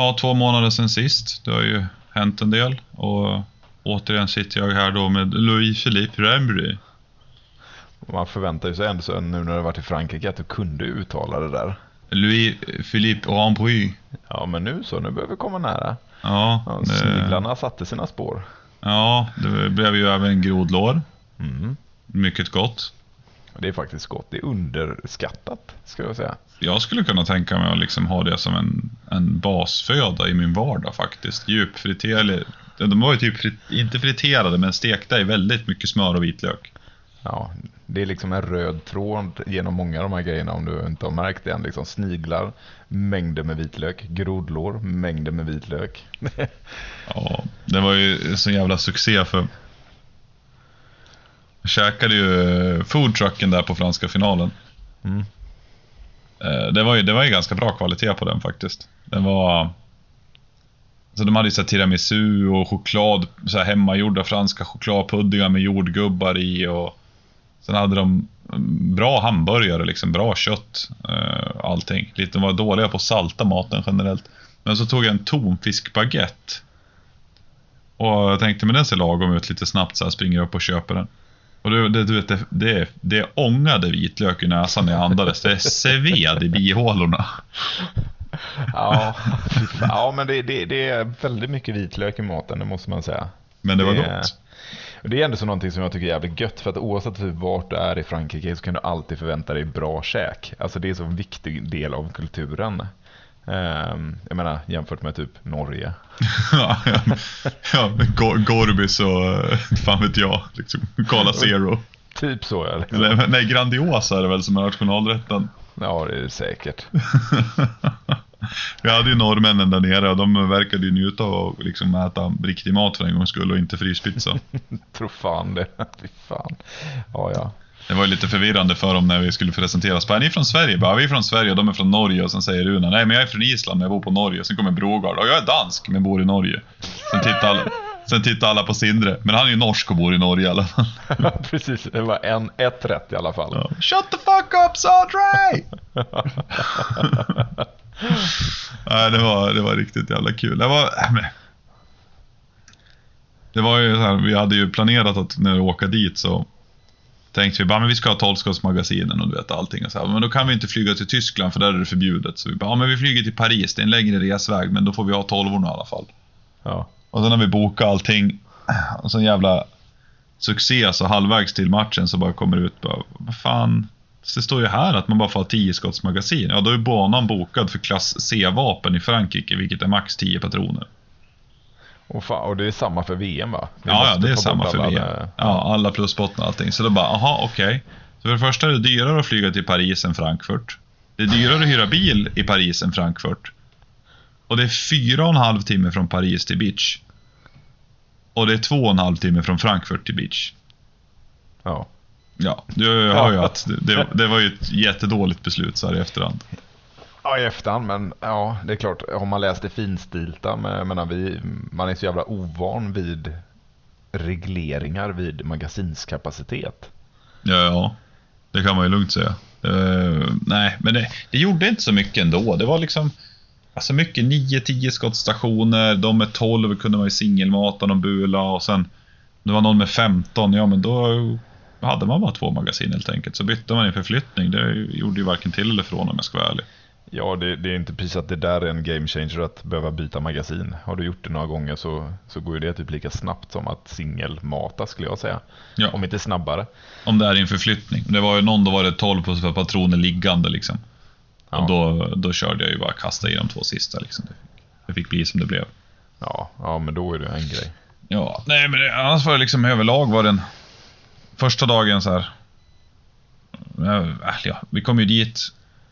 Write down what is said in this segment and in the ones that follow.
Ja, två månader sedan sist. Det har ju hänt en del. Och återigen sitter jag här då med Louis-Philippe Rembry. Man förväntar ju sig ändå så nu när du varit i Frankrike att du kunde uttala det där. Louis-Philippe Rembry. Ja, men nu så, nu börjar vi komma nära. Ja, Ja, sniglarna satte sina spår. ja, det blev ju även grodlår. Mm. Mycket gott. Det är faktiskt gott. Det är underskattat, ska jag säga. Jag skulle kunna tänka mig att liksom ha det som en, en basföda i min vardag faktiskt. Djupfriterade. De var ju typ frit, inte friterade men stekta i väldigt mycket smör och vitlök. Ja, det är liksom en röd tråd genom många av de här grejerna om du inte har märkt det än. Liksom sniglar, mängder med vitlök, grodlår, mängder med vitlök. Ja, det var ju en sån jävla succé för... Jag käkade ju foodtrucken där på franska finalen. Mm. Eh, Det var, ju, det var ju ganska bra kvalitet på den faktiskt. Den var... Så de hade ju så tiramisu och choklad, så här hemmagjorda franska chokladpuddingar med jordgubbar i och sen hade de mm, bra hamburgare, liksom bra kött, eh, allting. Lite, de var dåliga på att salta maten generellt. Men så tog jag en tonfiskbaguette. Och jag tänkte, men den ser lagom ut lite snabbt så här springer upp och köper den. Och det, det, du vet, det, det, det ångade vitlök i näsan när jag andades. Det sved i bihålorna. Ja, ja men det, det, det är väldigt mycket vitlök i maten, det måste man säga. Men det var Det gott. Det är ändå så någonting som jag tycker är jävligt gött för att oavsett typ vart du är i Frankrike så kan du alltid förvänta dig bra käk. Alltså det är så en viktig del av kulturen. Ehm, jag menar jämfört med typ Norge. ja, ja, ja, Go- Gorbis och eh, fan vet jag. Liksom, Cola Zero. Typ så ja. Liksom. Eller, nej, Grandiosa är det väl som är nationalrätten. Ja det är det säkert. Vi hade ju norrmännen där nere och de verkade ju njuta av att liksom äta riktig mat för en gångs skull och inte fryspizza. Tror fan det. Fy fan. Ja ja. Det var ju lite förvirrande för dem när vi skulle presenteras. Bara, är ni från Sverige? Bara, vi är från Sverige och de är från Norge. Och sen säger Runa, nej men jag är från Island men jag bor på Norge. Sen kommer Brogard, och jag är dansk men bor i Norge. Sen tittar alla, sen tittar alla på Sindre, men han är ju norsk och bor i Norge i alla fall. Precis, det var en, ett rätt i alla fall. Ja. Shut the fuck up Sadray! Nej, det var, det var riktigt jävla kul. Det var... äh, Det var ju så här, vi hade ju planerat att när vi åka dit så tänkte vi bara, men vi ska ha 12-skottsmagasinen och du vet allting. Och så här, men då kan vi inte flyga till Tyskland för där är det förbjudet. Så vi bara, ja, men vi flyger till Paris, det är en längre resväg, men då får vi ha 12 i alla fall. Ja. Och sen har vi bokat allting. Och så en jävla succé, så halvvägs till matchen så bara kommer det ut bara, vad fan. Det står ju här att man bara får ha 10 skottsmagasin. Ja, då är banan bokad för klass C-vapen i Frankrike, vilket är max 10 patroner. Och, fan, och det är samma för VM va? Vi Ja, ja, det är samma för alla VM. med- Ja, alla plusbottnar och allting. Så då bara, aha, okej. Så för det första är det dyrare att flyga till Paris än Frankfurt. Det är dyrare att hyra bil i Paris än Frankfurt. Och det är fyra och en halv timme från Paris till beach. Och det är två och en halv timme från Frankfurt till beach. Ja. Ja, du hör ju att det, det, det var ju ett jättedåligt beslut så här i efterhand. Ja, i efterhand, men ja, det är klart. Har man läst det finstilta, men menar, vi, man är så jävla ovan vid regleringar vid magasinskapacitet. Ja, ja. Det kan man ju lugnt säga. Uh, nej, men det, det gjorde inte så mycket ändå. Det var liksom... Alltså mycket 9-10 skottstationer, de med 12 kunde man ju singelmata någon bula och sen... Det var någon med 15, ja men då hade man bara två magasin helt enkelt. Så bytte man i förflyttning. Det gjorde ju varken till eller från om jag ska vara ärlig. Ja, det, det är inte precis att det där är en game changer att behöva byta magasin. Har du gjort det några gånger så, så går ju det typ lika snabbt som att singelmata skulle jag säga. Ja. Om inte snabbare. Om det är en förflyttning. Det var ju någon, då var det 12 på patroner liggande liksom. Ja. Och då, då körde jag ju bara kasta i de två sista liksom. Det, det fick bli som det blev. Ja, ja, men då är det en grej. Ja, nej men det, annars var det liksom överlag var den första dagen så här. Ja, vi kom ju dit,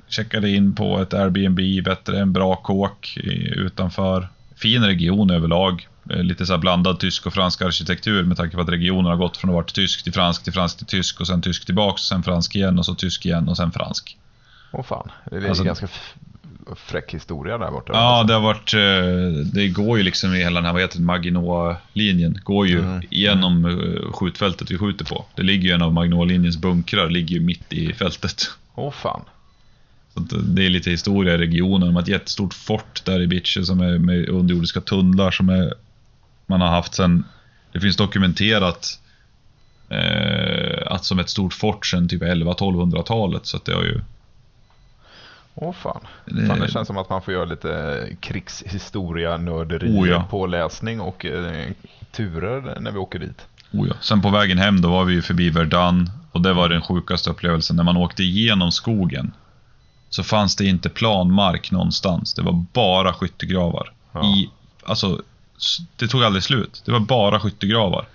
checkade in på ett Airbnb, bättre, en bra kåk utanför. Fin region överlag. Eh, Lite så här blandad tysk och fransk arkitektur med tanke på att regionen har gått från att vara tysk till fransk till fransk till tysk och sen tysk tillbaks, sen fransk igen och så tysk igen och sen fransk. Åh fan, det är Alltså- ganska fräck historia där borta. Ja, det har varit... eh, Det går ju liksom i hela den här, vad heter det, Maginot-linjen. Går ju Mm. igenom eh, skjutfältet vi skjuter på. Det ligger ju en av Maginot-linjens bunkrar, ligger ju mitt i fältet. Åh fan. Det är lite historia i regionen. De har ett jättestort fort där i Bitche som är med underjordiska tunnlar som är, man har haft sen, det finns dokumenterat eh, att som ett stort fort sen typ 11-1200-talet. Så att det har ju Åh fan. Det- fan. Det känns som att man får göra lite krigshistoria, nörderi, Oh ja. påläsning och eh, turer när vi åker dit. Oh ja. Sen på vägen hem då var vi ju förbi Verdun och det var den sjukaste upplevelsen. När man åkte igenom skogen så fanns det inte planmark någonstans. Det var bara skyttegravar. Ja. I, alltså, det tog aldrig slut. Det var bara skyttegravar.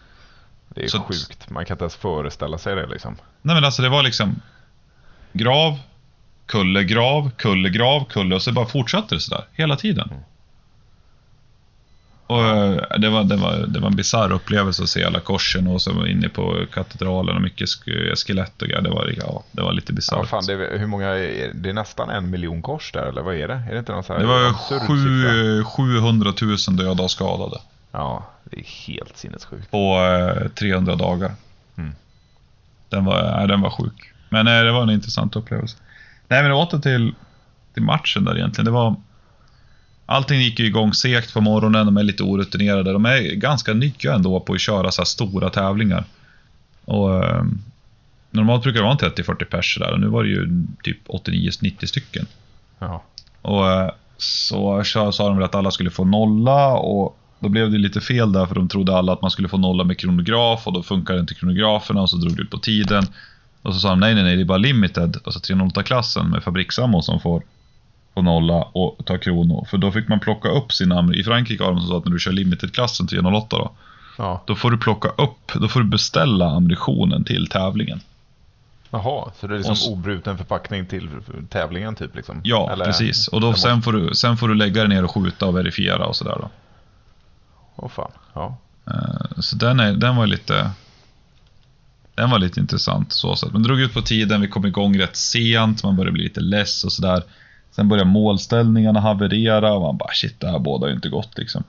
Det är Så- sjukt. Man kan inte ens föreställa sig det liksom. Nej men alltså det var liksom grav, kulle, grav, kulle, grav, kulle och så bara fortsatte det sådär hela tiden. Och eh, det var, det var, det var en bisarr upplevelse att se alla korsen och så inne på katedralen och mycket sk- skelett och grejer. Det var, ja, det var lite Ja, bisarrt. fan, det, är, hur många det är nästan en miljon kors där, eller vad är det? Är det inte någon så här det var sju, 700 000 döda och skadade Ja, det är helt sinnessjukt. på eh, 300 dagar. Mm. Den, var, nej, den var sjuk. Men eh, det var en intressant upplevelse. Nej, men åter till, till matchen där egentligen. Det var, allting gick ju igång segt på morgonen. De är lite orutinerade. De är ganska nya ändå på att köra så här stora tävlingar. Och, eh, normalt brukar det vara en 30-40 pers där och nu var det ju typ 89-90 stycken. Ja. Och eh, så sa de väl att alla skulle få nolla och då blev det lite fel där för de trodde alla att man skulle få nolla med kronograf och då funkar inte kronograferna och så drog det ut på tiden. Och så sa de nej, nej, nej, det är bara limited, alltså 308-klassen med fabriksammo som får, får nolla och ta krono. För då fick man plocka upp sina, i Frankrike har de så att när du kör limited-klassen 308 då, ja. då får du plocka upp, då får du beställa ammunitionen till tävlingen. Jaha, så det är liksom Och obruten förpackning till tävlingen typ liksom? Ja, Eller- precis. Och då, måste- sen, får du, sen får du lägga dig ner och skjuta och verifiera och sådär då. Åh fan, ja. Eh, Så den, är, den var lite... Den var lite intressant så sätt. Men det drog ut på tiden, vi kom igång rätt sent, man började bli lite less och sådär. Sen började målställningarna haverera och man bara shit, det här bådar ju inte gott liksom.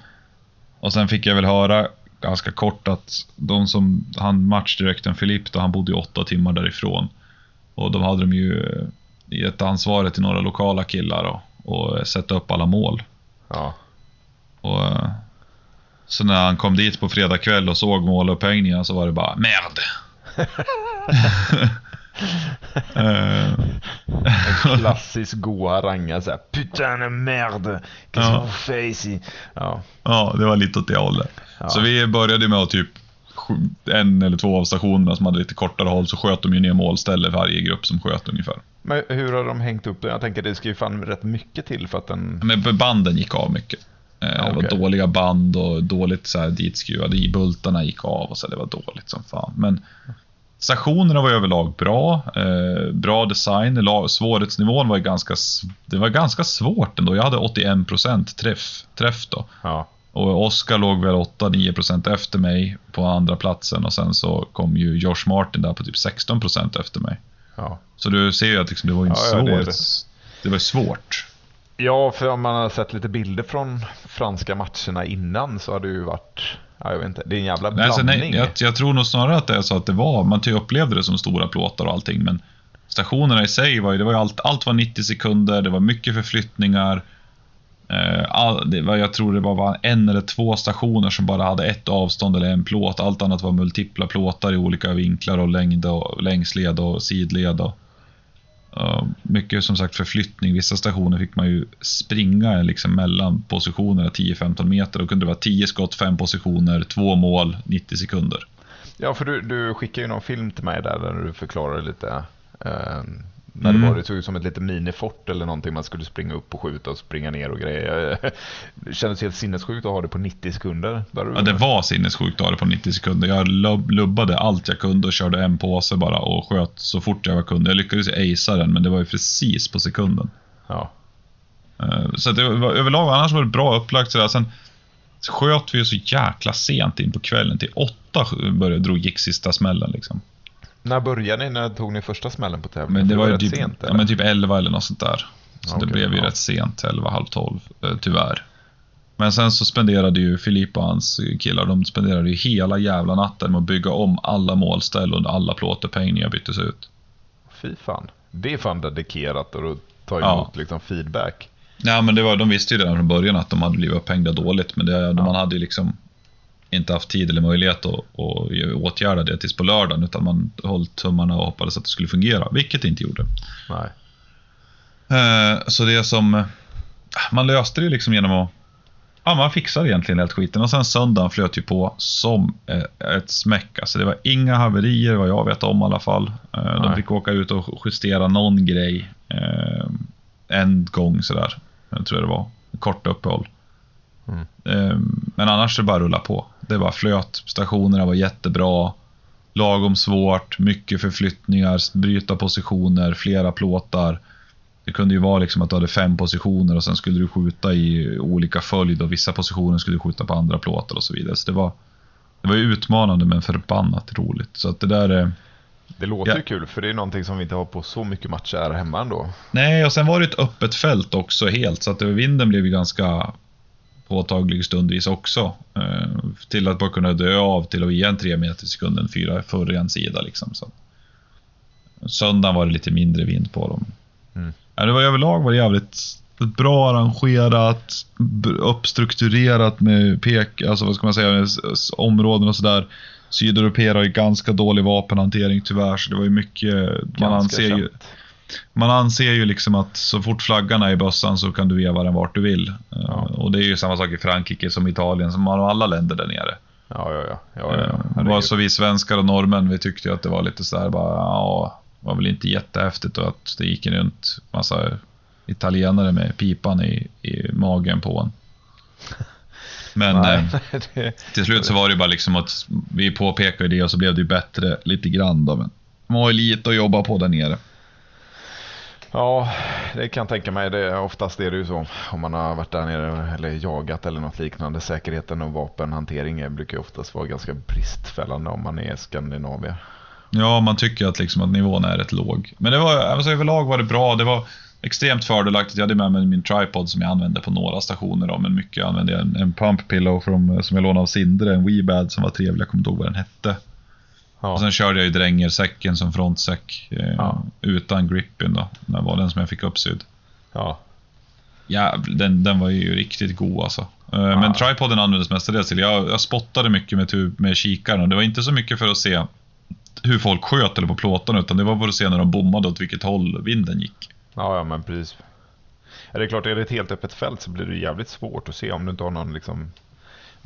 Och sen fick jag väl höra ganska kort att de som, han matchdirektorn Filip då, han bodde ju åtta timmar därifrån. Och de hade de ju eh, gett ansvaret till några lokala killar och, och sätta upp alla mål. Ja, Och, eh, så när han kom dit på fredag kväll och såg målupphängningarna så var det bara merd. Eh, en klassisk goa ranga såhär Putain de merde, Ja. ici? Ja, ja, det var lite åt det hållet. Ja. Så vi började med att typ en eller två av stationerna som hade lite kortare håll så sköt de ju ner målställe varje grupp som sköt ungefär. men hur har de hängt upp det? Jag tänker det ska ju fan rätt mycket till för att den... Men banden gick av mycket. Eh, Det var okej. dåliga band och dåligt så här ditskruvade i. Bultarna gick av och så det var dåligt som fan. Men stationerna var överlag bra. Eh, bra design. Svårighetsnivån var ganska, det var ganska svårt ändå. Jag hade 81% träff, träff då. Ja, Och Oskar låg väl 8-9% efter mig på andra platsen och sen så kom ju Josh Martin där på typ 16% efter mig. ja. Så du ser ju att liksom, det var ju Ja, ja, det är svår... det. det var svårt. Ja, för om man har sett lite bilder från franska matcherna innan så har det ju varit... Ja, jag vet inte. Det är en jävla Nej, alltså, blandning. nej, jag, jag tror nog snarare att det är så att det var, man typ upplevde det som stora plåtar och allting, men stationerna i sig var ju, det var ju allt, allt var 90 sekunder, det var mycket förflyttningar. Eh, all, det var, jag tror det var en eller två stationer som bara hade ett avstånd eller en plåt. Allt annat var multipla plåtar i olika vinklar och längd och längsled och sidled. Och mycket som sagt förflyttning. Vissa stationer fick man ju springa liksom mellan positionerna 10-15 meter. Då kunde det vara 10 skott, 5 positioner, 2 mål, 90 sekunder. Ja, för du, du skickade ju någon film till mig där, där du förklarade lite. Eh, när Mm. det var, det såg ut som ett litet minifort eller någonting. Man skulle springa upp och skjuta och springa ner och grejer. Det kändes helt sinnessjukt att ha det på 90 sekunder. Där Ja, det var sinnessjukt att ha det på 90 sekunder. Jag lub- lubbade allt jag kunde och körde en påse bara och sköt så fort jag kunde. Jag lyckades acea den, men det var ju precis på sekunden. Ja, Eh, Så att det var, överlag, annars var det bra upplagt sådär. Sen sköt vi ju så jäkla sent in på kvällen. Till åtta började, drog, gick sista smällen liksom. När började ni? När tog ni första smällen på tävlingen? Men det För var ju rätt typ, sent. ja, eller? men typ 11 eller något sånt där. Så Ja, det blev ju ja. rätt sent, 11, halv 12, eh, tyvärr. Men sen så spenderade ju Filip och hans killar, de spenderade ju hela jävla natten med att bygga om alla målställ och alla plåtupphängningar byttes ut. Fy fan. Det är fan dedikerat och ta Ja. emot liksom feedback. Ja, men det var, de visste ju redan från början att de hade blivit upphängda dåligt, men det, man hade ju liksom inte haft tid eller möjlighet att, att åtgärda det tills på lördagen, utan man höll tummarna och hoppades att det skulle fungera, vilket det inte gjorde. Nej. Eh, Så det som... Man löste det liksom genom att... Ja, man fixade egentligen helt skiten. Och sen söndagen flöt ju på som eh, ett smäck. Alltså det var inga haverier vad jag vet om i alla fall. Eh, De Nej. fick åka ut och justera någon grej eh, en gång sådär. Jag tror det var. Kort uppehåll. Mm. Eh, Men annars så bara rulla på. Det bara flöt. Stationerna var jättebra. Lagom svårt, mycket förflyttningar, bryta positioner, flera plåtar. Det kunde ju vara liksom att du hade fem positioner och sen skulle du skjuta i olika följd och vissa positioner skulle du skjuta på andra plåtar och så vidare. Så det var, det var ju utmanande men förbannat roligt. Så att det där... är- Det låter Ja. ju kul för det är någonting som vi inte har på så mycket matcher här hemma ändå. Nej, och sen var det ett öppet fält också helt, så att vinden blev ju ganska påtaglig stundvis också. Eh, till att bara kunna dö av till att igen 3 meter i sekunden, fyra förr i en sida liksom. Så. Söndagen var det lite mindre vind på dem. Mm. Ja, det var överlag var det jävligt bra arrangerat, uppstrukturerat med pek, alltså vad ska man säga, områden och sådär. Sydeuropeer har ju ganska dålig vapenhantering tyvärr, så det var ju mycket, man Ganska anser ju, känt. Man anser ju liksom att så fort flaggan är i bössan så kan du veva den vart du vill. Eh, Ja. Och det är ju samma sak i Frankrike som Italien, som har alla länder där nere. Ja, ja, ja. ja, ja, Eh, ja. det var så vi svenskar och norrmän, vi tyckte ju att det var lite sådär bara, ja, var väl inte jättehäftigt och att det gick runt massa italienare med pipan i, i magen på en. Men Nej, eh, det, till slut så var det ju bara liksom att vi påpekade det och så blev det ju bättre lite grann då. Men man har ju lite att jobba på där nere ja, det kan jag tänka mig. Det, oftast är det ju så om man har varit där nere eller jagat eller något liknande. Säkerheten och vapenhantering brukar ju oftast vara ganska bristfällande om man är skandinavier Ja, man tycker att, liksom att nivån är rätt låg. Men det var, alltså överlag var det bra. Det var extremt fördelaktigt. Jag hade med mig min tripod som jag använde på några stationer. Då, men mycket använde jag en, en pump pillow från, som jag lånade av Sindre. En Weebad som var trevlig. Jag kommer inte ihåg vad den hette. Ja, Och sen körde jag ju drängersäcken som frontsäck. Eh, Ja. Utan grippin då. Det var den som jag fick uppsydd. ja, Jävlar, den, den var ju riktigt god alltså. Eh, Men tripoden användes mestadels till, jag, jag spottade mycket med, med kikaren och det var inte så mycket för att se hur folk sköt eller på plåtarna utan det var för att se när de bommade åt vilket håll vinden gick. ja, ja men precis. Ja, det är klart, är det ett helt öppet fält så blir det jävligt svårt att se om du inte har någon liksom,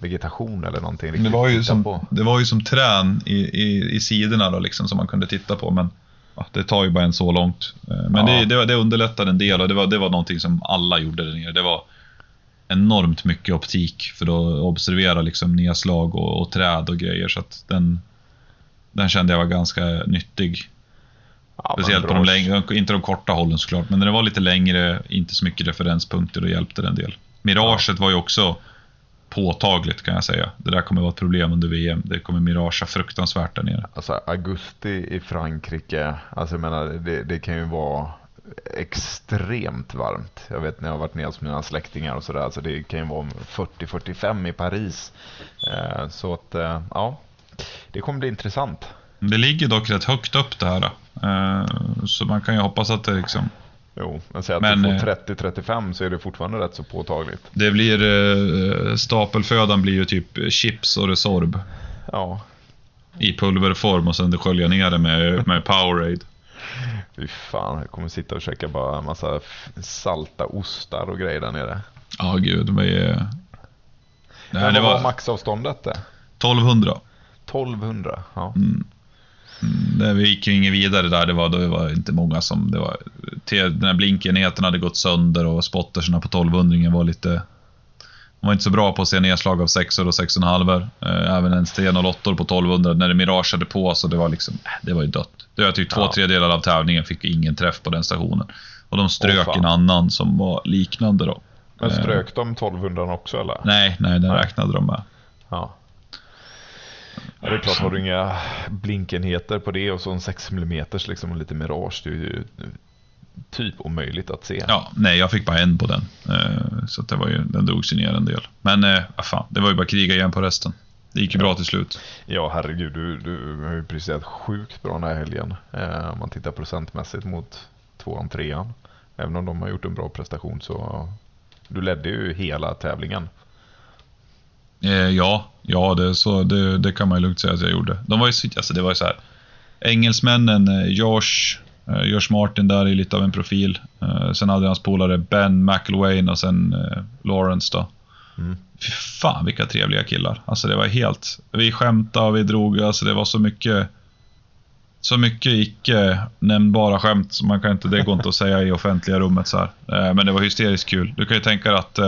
vegetation eller någonting Det var ju som, på. det var ju som trän i, i, i sidorna då liksom som man kunde titta på men ja, det tar ju bara en så långt. Eh, Men Ja. det, det, det underlättade en del och det var, det var någonting som alla gjorde där nere. Det var enormt mycket optik för att observera liksom nedslag och, och träd och grejer så att den, den kände jag var ganska nyttig. Ja, Speciellt på de längre, inte de korta hållen såklart, men när det var lite längre, inte så mycket referenspunkter, då hjälpte det en del. Miraget var ju också påtagligt kan jag säga. Det där kommer vara ett problem under VM. Det kommer miragea fruktansvärt där nere. Alltså augusti i Frankrike, alltså jag menar det, det kan ju vara extremt varmt. Jag vet när jag har varit nere hos mina släktingar och sådär, alltså det kan ju vara 40-45 i Paris. Eh, så att, eh, ja, det kommer bli intressant. Det ligger dock rätt högt upp det här. eh, Så man kan ju hoppas att det liksom... Jo, men säg att Men, du eh, får 30-35 så är det fortfarande rätt så påtagligt. Det blir... eh, Stapelfödan blir ju typ chips och Resorb Ja, i pulverform och sen skölja ner det med, med Powerade. fy fan, jag kommer sitta och käka bara en massa salta ostar och grejer där nere. Ja, gud. Det var ju... Nej, Men det var maxavståndet det? 1200. 1200, ja. Mm, det vi gick ju inget vidare där. Det var, det var inte många som... Det var, den här blinkenheten hade gått sönder och spotterserna på 1200 var lite... De var inte så bra på att se nedslag av 6 och 6,5. Eh, Även en sten och lottor på 1200 när det mirageade på så det var liksom... äh, Det var ju dött. Det var typ två Ja. tredjedelar av tävlingen fick ingen träff på den stationen. Och de strök fan. en annan som var liknande då. Men Eh, strök de 1200 också eller? Nej, nej, den Nej. räknade de med. Ja. Ja. Det är klart, har du inga blinkenheter på det och så en 6 mm liksom och lite mirage, det är ju typ omöjligt att se. Ja, nej, jag fick bara en på den. Eh, Så att det var ju, den drogs ju ner en del. Men eh, vad fan, det var ju bara kriga igen på resten. Det gick ju bra till slut. Ja, herregud, du, du har ju presterat sjukt bra den här helgen. Eh, om man tittar procentmässigt mot tvåan, trean. Även om de har gjort en bra prestation så du ledde ju hela tävlingen. Eh, ja, ja det, så, det, det kan man ju lugnt säga att jag gjorde. De var ju, alltså det var ju så här. Engelsmännen, eh, Josh, eh, Josh Martin där är lite av en profil. Eh, sen hade hans polare Ben McElwain och sen eh, Lawrence då. Mm. Fy fan vilka trevliga killar. Alltså det var helt... Vi skämtade och vi drog, alltså det var så mycket... Så mycket icke nämnbara skämt så man kan inte, det går inte att säga i offentliga rummet så här. Eh, Men det var hysteriskt kul. Du kan ju tänka dig att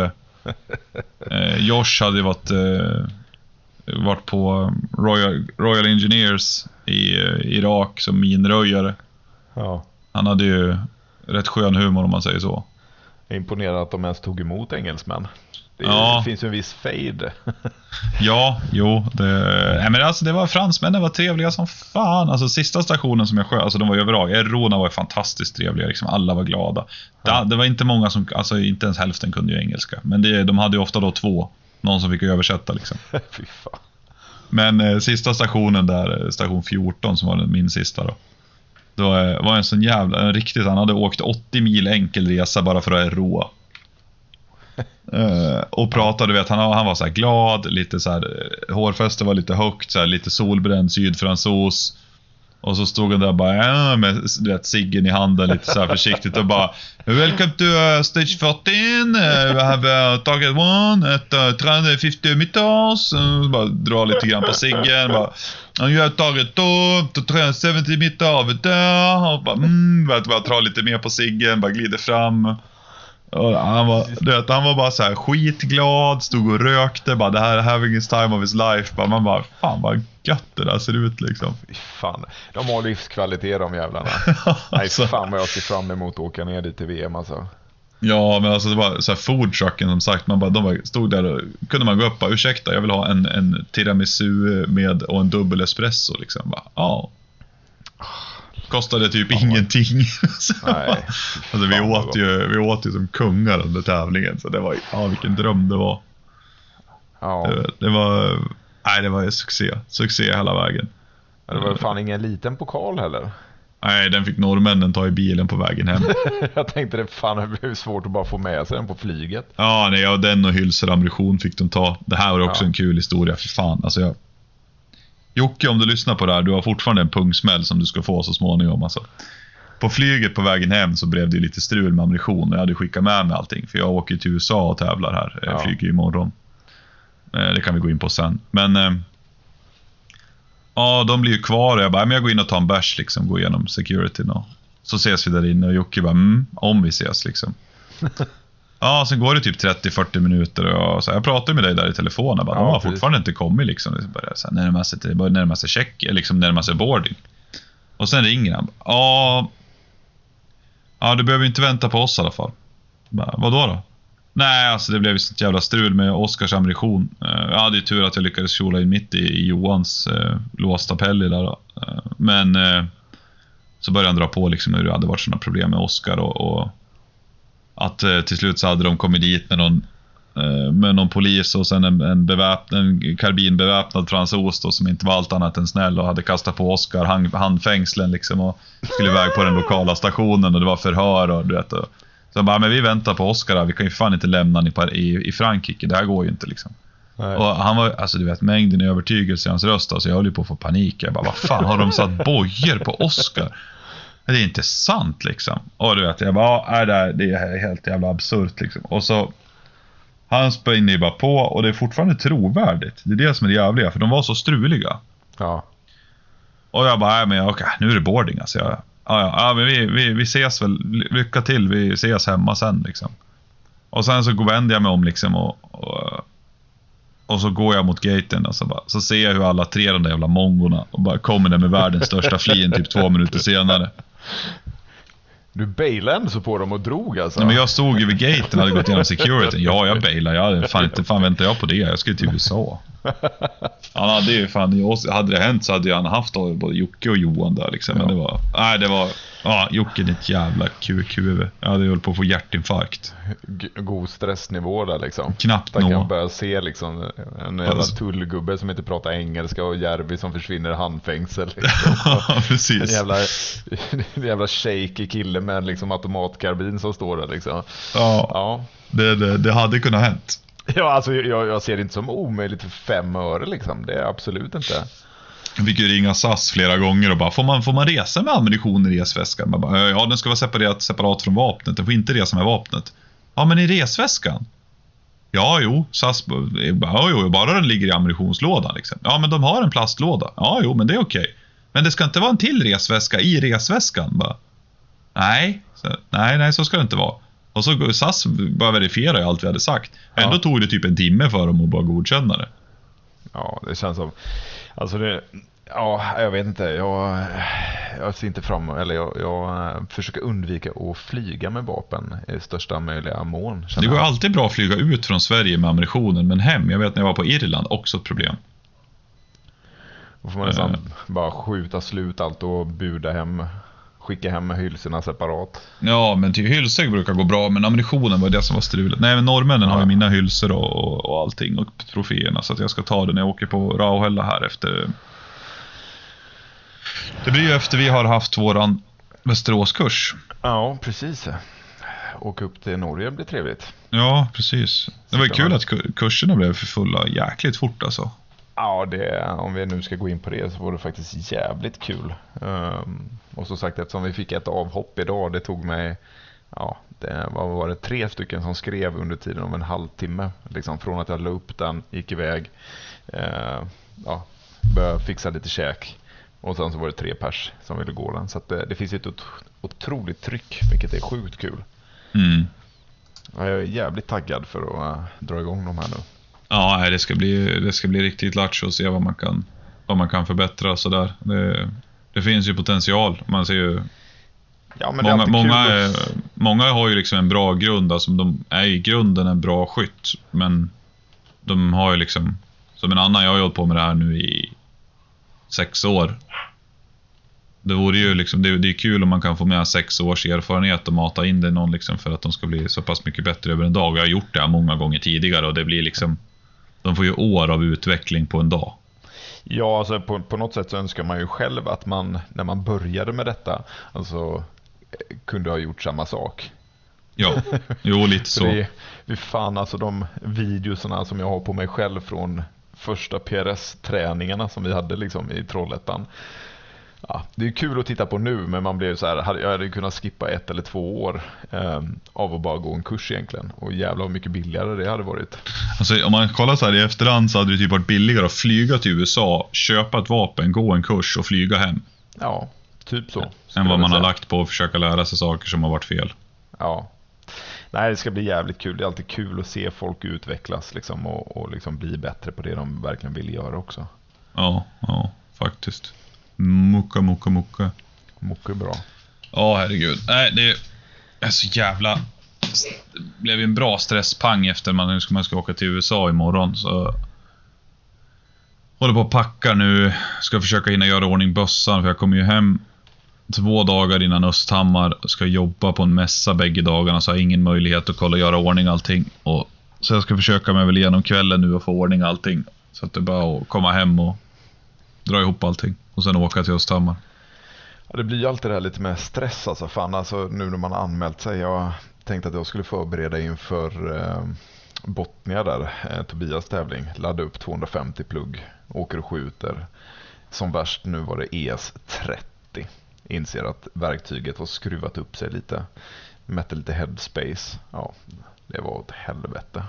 eh, Josh hade varit, eh, varit på Royal, Royal Engineers i eh, Irak som minröjare. Ja. Han hade ju rätt skön humor om man säger så. Imponerad att de ens tog emot engelsmän. Det, Ja. finns ju en viss fade. Ja, jo. Det, nej, men alltså, det var fransmännen var trevliga som fan. Alltså sista stationen som jag sköt, alltså de var överlag. Erona var fantastiskt trevliga, liksom, alla var glada. Ja. Det, det var inte många som, alltså inte ens hälften kunde ju engelska. Men det, de hade ju ofta då två. Någon som fick översätta liksom. Fy fan. Men eh, sista stationen där, eh, station 14 som var den, min sista då. Då eh, var en sån jävla, en riktigt, han hade åkt 80 mil enkel resa bara för att roa. Eh, och pratade, du vet, han, han var så här glad, lite så här, eh, hårfästet var lite högt, så här, lite solbränd sydfransos. Och så stod han där bara med du vet, ciggen i handen lite så här försiktigt och bara Welcome to uh, stage 14, uh, we have uh, target one at uh, 350 meters. Uh, bara dra lite grann på ciggen. Bara, and you have target two, to 370 meter over there. Och bara, mm, bara, bara dra lite mer på ciggen, bara glider fram. Han, var, du vet, han var bara så här skitglad, stod och rökte, bara det här är having his time of his life. Bara, man bara, fan vad gött det där ser ut liksom. Fy fan. De har livskvalitet de jävlarna. Nej Alltså. fan vad jag ser fram emot att åka ner dit till VM alltså. Ja, men alltså det var så här food trucken som sagt. Man bara, de bara stod där och kunde man gå upp och bara, ursäkta, jag vill ha en, en tiramisu med och en dubbel espresso liksom. Bara, ja. Kostade typ ingenting. Så Nej, alltså vi fan åt, ju, vi åt ju som kungar under tävlingen. Så det var, ja vilken dröm det var. Ja, Det, det var, nej det var ju succé. Succé hela vägen. det var fan ingen liten pokal heller. Nej, den fick norrmännen ta i bilen på vägen hem. Jag tänkte det fan det blev svårt att bara få med sig den på flyget. Ja, nej, och den och hylsor ammunition fick de ta. Det här var också Ja. en kul historia, för fan. Alltså jag... Jocke, om du lyssnar på det här, du har fortfarande en pungsmäll som du ska få så småningom. Alltså. På flyget på vägen hem så blev det lite strul med ammunition och jag hade skickat med mig allting. För jag åker till USA och tävlar här. Jag Ja. flyger imorgon. Eh, Det kan vi gå in på sen. Men... eh, Ja, de blir ju kvar och jag bara, men jag går in och tar en bärs liksom, går igenom securityn och så ses vi där inne och Jocke bara, mm, om vi ses liksom. Ja, sen går det typ 30-40 minuter och så här, jag pratar med dig där i telefon. Jag bara, Ja, de har precis. fortfarande inte kommit liksom. Det börjar så här, närma sig, det börjar närma sig check, liksom närma sig boarding. Och sen ringer han. Ja, ja, du behöver inte vänta på oss i alla fall. Bara, Vadå då? Nej, alltså det blev sånt jävla strul med Oscars ammunition. Eh, Jag hade ju tur att jag lyckades kjola in mitt i, Johans eh, låsta pelli där. Eh, men eh, så började han dra på liksom hur det hade varit sådana problem med Oscar och, och att eh, till slut så hade de kommit dit med någon, eh, med någon polis och sen en, en, beväp, en karbinbeväpnad fransos då, som inte var allt annat än snäll och hade kastat på Oscar hand, handfängslen liksom och skulle iväg på den lokala stationen och det var förhör och du vet. Och, så jag bara, men vi väntar på Oscar här. vi kan ju fan inte lämna på, i, i Frankrike, det här går ju inte liksom. Nej. Och han var, alltså du vet mängden övertygelse i hans röst, alltså jag höll ju på att få panik. Jag bara, vad fan har de satt bojor på Oscar? Det är inte sant liksom. Och du vet, jag bara, ja, det, är helt jävla absurt liksom. Och så, han spänner ju bara på och det är fortfarande trovärdigt. Det är det som är det jävliga, för de var så struliga. Ja. Och jag bara, nej men okej, nu är det boarding alltså. Jag, ja, ja, ja, men vi, vi, vi ses väl, lycka till, vi ses hemma sen liksom. Och sen så går- vänder jag mig om liksom och, och, och så går jag mot gaten och så, bara, så ser jag hur alla tre de där jävla mongorna och bara kommer där med världens största flin typ två minuter senare. Du bailade ändå så på dem och drog alltså? Nej, men jag stod ju vid gaten och hade gått igenom securityn. Ja, jag bailade. Jag, hade fan inte fan väntar jag på det. Jag skulle till USA. Han hade ju fan, hade det hänt så hade han haft både Jocke och Johan där liksom. Men Ja. det var, nej det var, ja Jocke ditt jävla QQ. Jag hade hållit på att få hjärtinfarkt. God stressnivå där liksom. Knappt Där kan nå. börja se liksom en jävla Alltså. tullgubbe som inte pratar engelska och Järvi som försvinner i handfängsel. Liksom. Ja, En precis. jävla, en jävla shaky kille med liksom automatkarbin som står där liksom. Ja, Ja, det, det, det hade kunnat hänt. ja alltså jag, jag ser det inte som omöjligt för fem öre liksom. Det är absolut inte. Jag fick ju ringa SAS flera gånger och bara, får man, får man resa med ammunition i resväskan? Man bara, ja, den ska vara separat, separat från vapnet. Den får inte resa med vapnet. Ja, men i resväskan? Ja, jo, SAS bara, ja, jo, bara den ligger i ammunitionslådan. Liksom. Ja, men de har en plastlåda. Ja, jo, men det är okej. Men det ska inte vara en till resväska i resväskan? Bara, nej, så, nej, nej, så ska det inte vara. Och så SAS bara verifiera ju allt vi hade sagt. Ändå Ja. tog det typ en timme för dem att bara godkänna det. Ja, det känns som... Alltså det... Ja, jag vet inte. Jag, jag ser inte fram eller jag, jag eh, försöker undvika att flyga med vapen i största möjliga mån. Det går jag. alltid bra att flyga ut från Sverige med ammunitionen, men hem, jag vet när jag var på Irland, också ett problem. Då får man nästan Eh. bara skjuta slut allt och buda hem. Skicka hem hylsorna separat. Ja, men till hylsor brukar gå bra, men ammunitionen var det som var strulet. Nej, men norrmännen har ju Ja. mina hylsor och, och, och allting, och troféerna, så att jag ska ta det när jag åker på Rauhella här efter... Det blir ju efter vi har haft våran Västeråskurs. Ja, precis. Åka upp till Norge blir trevligt. Ja, precis. Det var ju kul att ku- kurserna blev för fulla jäkligt fort alltså. Ja, det, om vi nu ska gå in på det så var det faktiskt jävligt kul. Ehm, och som sagt, eftersom vi fick ett avhopp idag, det tog mig, ja, det vad var det, tre stycken som skrev under tiden om en halvtimme. Liksom från att jag la upp den, gick iväg, uh, ja, började fixa lite käk. Och sen så var det tre pers som ville gå den. Så det, det finns ett ot- otroligt tryck, vilket är sjukt kul. Mm. Ja, Jag är jävligt taggad för att eh, dra igång de här nu. Ja, det ska bli, det ska bli riktigt lattjo och se vad man kan, vad man kan förbättra och sådär. Det, det finns ju potential. Man ser ju, Ja, många, många, är, att- många har ju liksom en bra grund, alltså de är i grunden en bra skytt, men de har ju liksom, som en annan, jag har ju hållit på med det här nu i sex år. Det vore ju liksom, det, det är kul om man kan få med sex års erfarenhet och mata in det i någon liksom för att de ska bli så pass mycket bättre över en dag. Jag har gjort det här många gånger tidigare och det blir liksom, de får ju år av utveckling på en dag. Ja, alltså på, på något sätt så önskar man ju själv att man när man började med detta alltså, kunde ha gjort samma sak. Ja, jo lite så. det, är fan alltså de videosarna som jag har på mig själv från första PRS-träningarna som vi hade liksom i Trollhättan. Ja, det är kul att titta på nu men man blev så här, jag hade kunnat skippa ett eller två år eh, av att bara gå en kurs egentligen. Och jävlar vad mycket billigare det hade varit. Alltså, om man kollar så här i efterhand så hade det typ varit billigare att flyga till USA, köpa ett vapen, gå en kurs och flyga hem. Ja, typ så. Än vad man har lagt på att försöka lära sig saker som har varit fel. Ja. Nej, det ska bli jävligt kul. Det är alltid kul att se folk utvecklas liksom, och, och liksom bli bättre på det de verkligen vill göra också. Ja, ja, faktiskt. Mucka, mucka, mucka. Mycket bra. Ja, herregud. Nej, det är så jävla... Det blev ju en bra stresspang efter man, nu ska man ska åka till USA imorgon. Så håller på att packa nu. Ska försöka hinna göra ordning bössan för jag kommer ju hem två dagar innan Östhammar. Ska jobba på en mässa bägge dagarna så har jag ingen möjlighet att kolla och göra ordning allting. Och, så jag ska försöka mig väl igenom kvällen nu och få ordning allting. Så att det är bara att komma hem och dra ihop allting. Och sen åka till Östhammar. Ja, det blir ju alltid det här lite med stress alltså. Fan, alltså nu när man har anmält sig. Jag tänkte att jag skulle förbereda inför eh, Botnia där, eh, Tobias tävling. Ladda upp 250 plugg, åker och skjuter. Som värst nu var det ES30. Inser att verktyget har skruvat upp sig lite. Mätte lite headspace. Ja, det var åt helvete.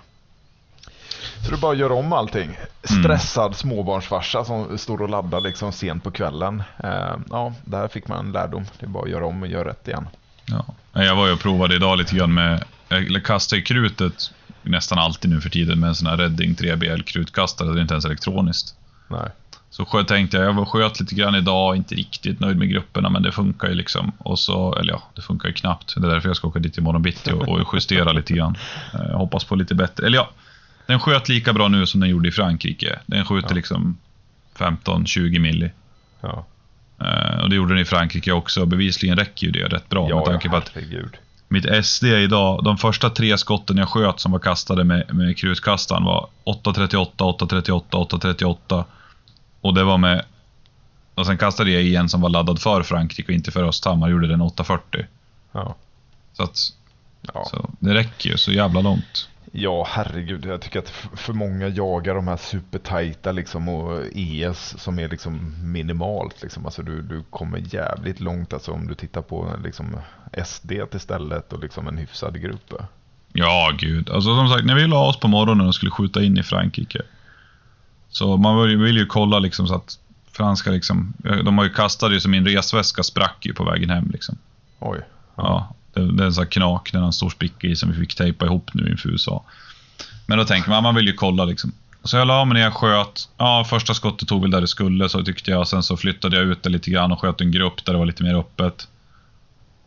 Så är bara göra om allting. Stressad småbarnsfarsa som står och laddar liksom sent på kvällen. Eh, ja, där fick man en lärdom. Det är bara att göra om och göra rätt igen. Ja. Jag var ju och provade idag lite grann med... Jag kastar ju krutet nästan alltid nu för tiden med en sån här Redding 3BL krutkastare. Det är inte ens elektroniskt. Nej. Så tänkte jag, jag var- sköt lite grann idag, inte riktigt nöjd med grupperna, men det funkar ju liksom. Och så, eller ja, det funkar ju knappt. Det är därför jag ska åka dit imorgon bitti och, och justera lite grann. Eh, Jag hoppas på lite bättre, eller ja. Den sköt lika bra nu som den gjorde i Frankrike. Den skjuter Ja. liksom 15-20 milli. Ja, Eh, och det gjorde den i Frankrike också. Bevisligen räcker ju det rätt bra ja med tanke på att herregud. mitt SD idag, de första tre skotten jag sköt som var kastade med, med krutkastaren var 838, 838, 838. Och det var med... Och sen kastade jag i en som var laddad för Frankrike och inte för Östhammar. Gjorde den 840. Ja. Så att Ja. så det räcker ju så jävla långt. Ja, herregud. Jag tycker att för många jagar de här supertajta liksom och ES som är liksom minimalt. Liksom. Alltså du, du kommer jävligt långt alltså om du tittar på liksom SD istället och liksom en hyfsad grupp. Ja, gud. Alltså som sagt, när vi la oss på morgonen och skulle skjuta in i Frankrike. Så man vill, vill ju kolla liksom så att franska liksom, de har ju kastat det så min resväska sprack ju på vägen hem liksom. Oj. Ja, det, det är en sån här knak, den har en stor spricka i som vi fick tejpa ihop nu inför USA. Men då tänker man, man vill ju kolla liksom. Så jag la mig ner, jag sköt. Ja, första skottet tog väl där det skulle, så tyckte jag. Sen så flyttade jag ut det lite grann och sköt en grupp där det var lite mer öppet.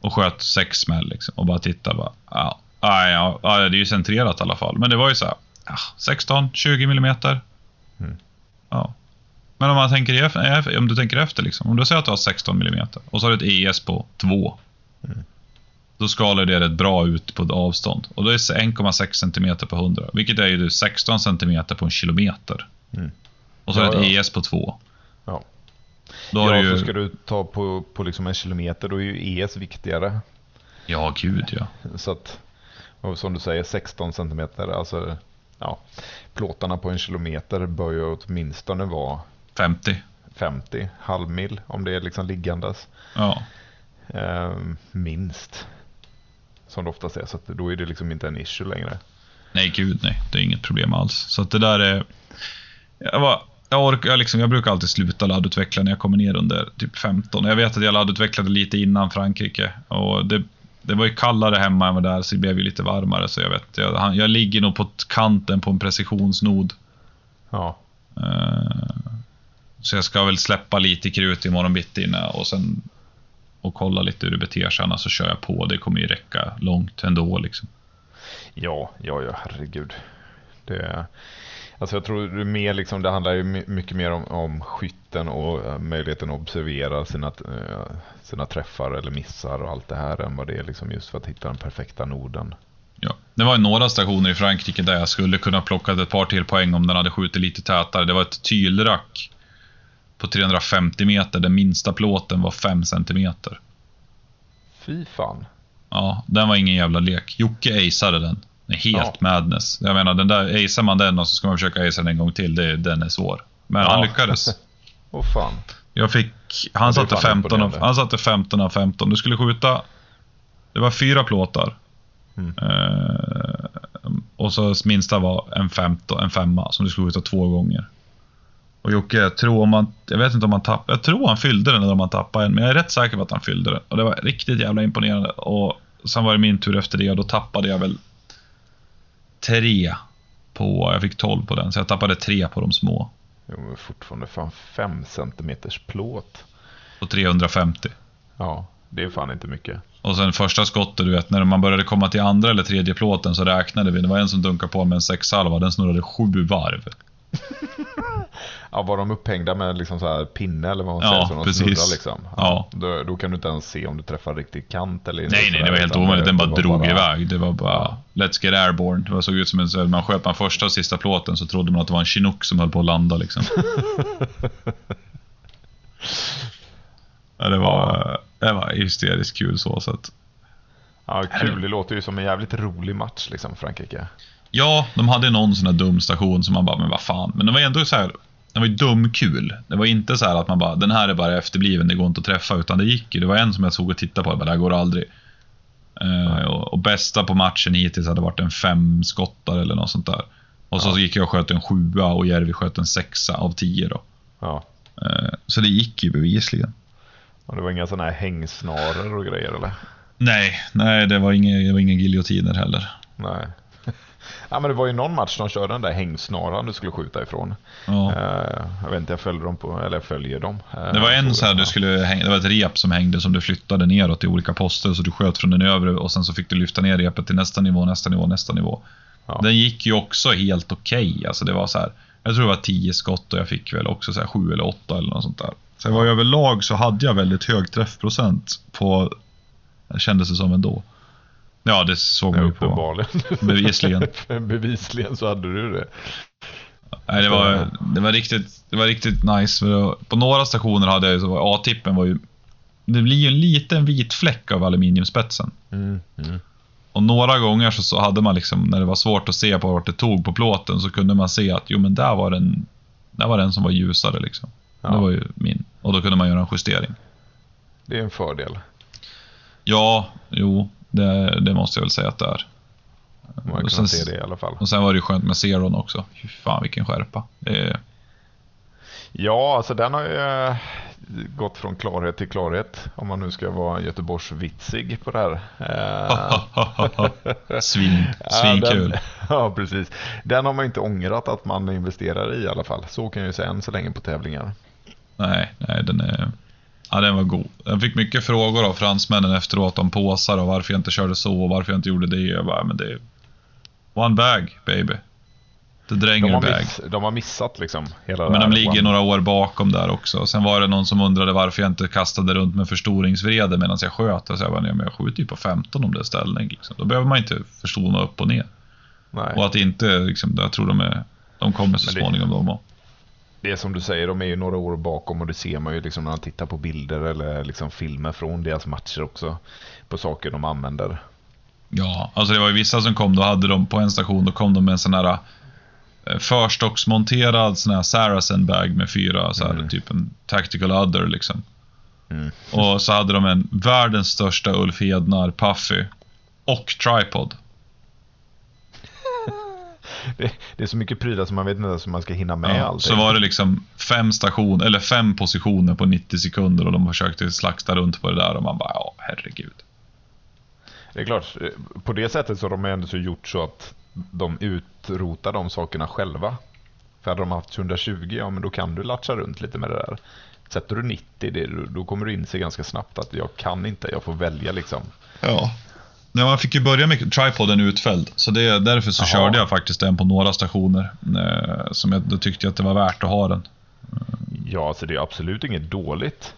Och sköt sex smäll liksom. Och bara tittade bara. Ja, ja, ja, det är ju centrerat i alla fall. Men det var ju så här, ja, 16, 20 millimeter. Mm. Ja. Men om, man tänker om du tänker efter, liksom, om du säger att du har 16 millimeter och så har du ett ES på 2. Då skalar det rätt bra ut på avstånd. Och då är det 1,6 cm på 100. Vilket är ju 16 cm på en kilometer. Mm. Och så Ja, ett ja. ES på 2. Ja. Då ja, ju... ska du ta på, på liksom en kilometer då är ju ES viktigare. Ja, gud ja. Så att, som du säger 16 centimeter, alltså ja, plåtarna på en kilometer bör ju åtminstone vara 50. 50, halvmil om det är liksom liggandes. Ja. Ehm, minst. Som det oftast är, så då är det liksom inte en issue längre. Nej, gud nej. Det är inget problem alls. Så att det där är... Jag, var, jag, orkar, jag, liksom, jag brukar alltid sluta laddutveckla när jag kommer ner under typ 15. Jag vet att jag laddutvecklade lite innan Frankrike. Och det, det var ju kallare hemma än vad där, så det blev ju lite varmare. Så jag vet, jag, jag ligger nog på kanten på en precisionsnod. Ja, Eh, Så jag ska väl släppa lite krut imorgon bitti innan och sen och kolla lite hur det beter sig. Annars så kör jag på. Det kommer ju räcka långt ändå. Liksom. ja, ja, ja herregud. Det, alltså jag tror mer liksom, det handlar ju my- mycket mer om, om skytten och eh, möjligheten att observera sina, eh, sina träffar eller missar och allt det här än vad det är liksom just för att hitta den perfekta noden. Ja. Det var ju några stationer i Frankrike där jag skulle kunna plocka ett par till poäng om den hade skjutit lite tätare. Det var ett tylrack på 350 meter. Den minsta plåten var 5 centimeter. Fy fan. Ja, den var ingen jävla lek. Jocke aceade den. Helt Ja. madness. Jag menar, den där, acear man den och så ska man försöka acea den en gång till, det, den är svår. Men Ja. han lyckades. Åh fan. Jag fick... Han satte, fan 15 av, han satte 15 av 15. Du skulle skjuta... Det var fyra plåtar. Mm. Eh, och så minsta var en, 15, en femma som du skulle skjuta två gånger. Och Jocke, jag tror om man... Jag vet inte om han tappade... Jag tror han fyllde den eller om han tappade en. Men jag är rätt säker på att han fyllde den. Och det var riktigt jävla imponerande. Och sen var det min tur efter det och då tappade jag väl... Tre på... Jag fick 12 på den, så jag tappade tre på de små. Jo, men fortfarande fan 5 centimeters plåt. På 350. Ja, det är fan inte mycket. Och sen första skottet, du vet, när man började komma till andra eller tredje plåten så räknade vi. Det var en som dunkade på med en sexhalva, den snurrade sju varv. Ja, var de upphängda med liksom så här pinne eller vad man Ja, säger? Så de precis. liksom. Ja. Då, då kan du inte ens se om du träffar riktig kant eller Nej, nej, det var helt omöjligt. Den bara drog bara- iväg. Det var bara Let's get airborne. Det såg ut som en... Man sköt man första och sista plåten så trodde man att det var en chinook som höll på att landa liksom. ja, det var, det var hysteriskt kul så. att, Ja, kul. Det låter ju som en jävligt rolig match liksom, Frankrike. Ja, de hade någon sån här dum station som man bara, men vad fan. Men det var ändå så här, det var ju dumkul. Det var inte så här att man bara, den här är bara efterbliven, det går inte att träffa. Utan det gick ju. Det var en som jag såg och tittade på, jag bara, det här går aldrig. Eh, och, och bästa på matchen hittills hade varit en fem skottar eller något sånt där. Och så Ja. gick jag och sköt en sjua och Järvi sköt en sexa av tio då. Ja. Eh, så det gick ju bevisligen. Och det var inga sådana här hängsnaror och grejer eller? Nej, nej det var det var ingen giljotiner heller. Nej. Ja, men det var ju någon match de körde den där hängsnaran du skulle skjuta ifrån. Ja. Eh, jag vet inte, jag följer dem på, eller jag följer dem. Eh, Det var en så här, du skulle häng, det var ett rep som hängde som du flyttade neråt i olika poster. Så du sköt från den övre och sen så fick du lyfta ner repet till nästa nivå, nästa nivå, nästa nivå. Ja. Den gick ju också helt okej. Alltså det var så här, jag tror det var 10 skott och jag fick väl också så här 7 eller 8 eller något sånt där. Så jag var överlag så hade jag väldigt hög träffprocent på, kändes det som ändå. Ja, det såg man ju på. Bevisligen. Bevisligen så hade du det. Nej, det var, det var riktigt, det var riktigt nice. På några stationer hade jag ju A-tippen var ju, det blir ju en liten vit fläck av aluminiumspetsen. Mm. Mm. Och några gånger så, så hade man liksom, när det var svårt att se på vart det tog på plåten, så kunde man se att jo men där var den, där var den som var ljusare liksom. Ja. Det var ju min. Och då kunde man göra en justering. Det är en fördel. Ja, jo, det, det måste jag väl säga att det är. Man Och kan sen- se det i alla fall. Och sen var det ju skönt med Zeron också. Fy fan vilken skärpa. Är, Ja, alltså den har ju eh, gått från klarhet till klarhet. Om man nu ska vara Göteborgsvitsig på det här. Eh, svin, ja, svinkul. den- Ja, precis. Den har man inte ångrat att man investerar i i alla fall. Så kan jag ju säga än så länge på tävlingar. Nej, nej, den är... Ja, den var god. Jag fick mycket frågor av fransmännen efteråt om påsar och varför jag inte körde så och varför jag inte gjorde det. Jag bara, men det är... One bag, baby. The De dränger har, bag. miss, de har missat liksom hela Men de ligger några år bakom där också. Sen var det någon som undrade varför jag inte kastade runt med förstoringsvrede medan jag sköt. Och så jag bara, nej, men jag skjuter ju på 15 om det är ställning. Liksom. Då behöver man inte förstona upp och ner. Nej. Och att inte, liksom, jag tror de är... De kommer så Men det- småningom de också. Det är som du säger, de är ju några år bakom och det ser man ju liksom när man tittar på bilder eller liksom filmer från deras matcher också. På saker de använder. Ja, alltså det var ju vissa som kom, då hade de på en station, då kom de med en sån här eh, förstocksmonterad sån här Saracen bag med fyra, så här, Mm. typ en tactical other liksom. Mm. Och så hade de en världens största Ulf Hednar Puffy och tripod. Det, det är så mycket prylar som man vet inte ens hur man ska hinna med Ja, allting. så var det liksom fem stationer, eller fem positioner på 90 sekunder och de försökte slakta runt på det där och man bara, ja herregud. Det är klart, eh, på det sättet så har de ändå så gjort så att de utrotar de sakerna själva. För hade de haft 120, ja men då kan du latcha runt lite med det där. Sätter du 90, det, då kommer du inse ganska snabbt att jag kan inte, jag får välja liksom. Ja. Nej, man fick ju börja med tripoden utfälld, så det, därför så Jaha. körde jag faktiskt den på några stationer. Eh, som jag, då tyckte jag att det var värt att ha den. Ja, så det är absolut inget dåligt.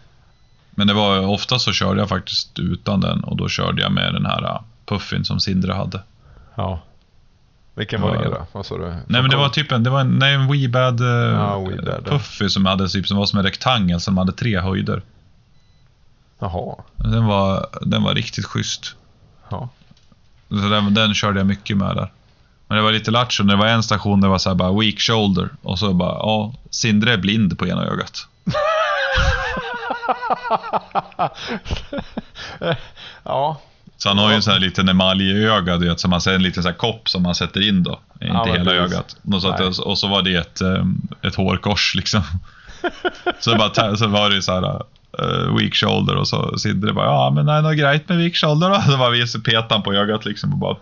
Men det var ofta så körde jag faktiskt utan den och då körde jag med den här uh, puffin som Sindre hade. Ja. Vilken var det då? Vad sa du? Nej men det var typ en, det var en, nej, en Weebad uh, Ja, Weebad, ja. puffy som hade typ som var som en rektangel som hade tre höjder. Jaha. Den var, den var riktigt schysst. Ja. Så den, den körde jag mycket med där. Men det var lite lattjo när det var en station där det var så här bara weak shoulder och så bara, ja, Sindre är blind på ena ögat. ja. Så han har ju en sån här liten emaljöga, du vet, som man en liten så här kopp som man sätter in då. Inte Ja, hela precis. ögat. Och så, att, och så var det ett, ehm, ett hårkors liksom. så, bara, så var det så här eh, weak shoulder och så Sindre bara, ja men det är något grejt med weak shoulder då. Så bara visade petade han på ögat liksom och bara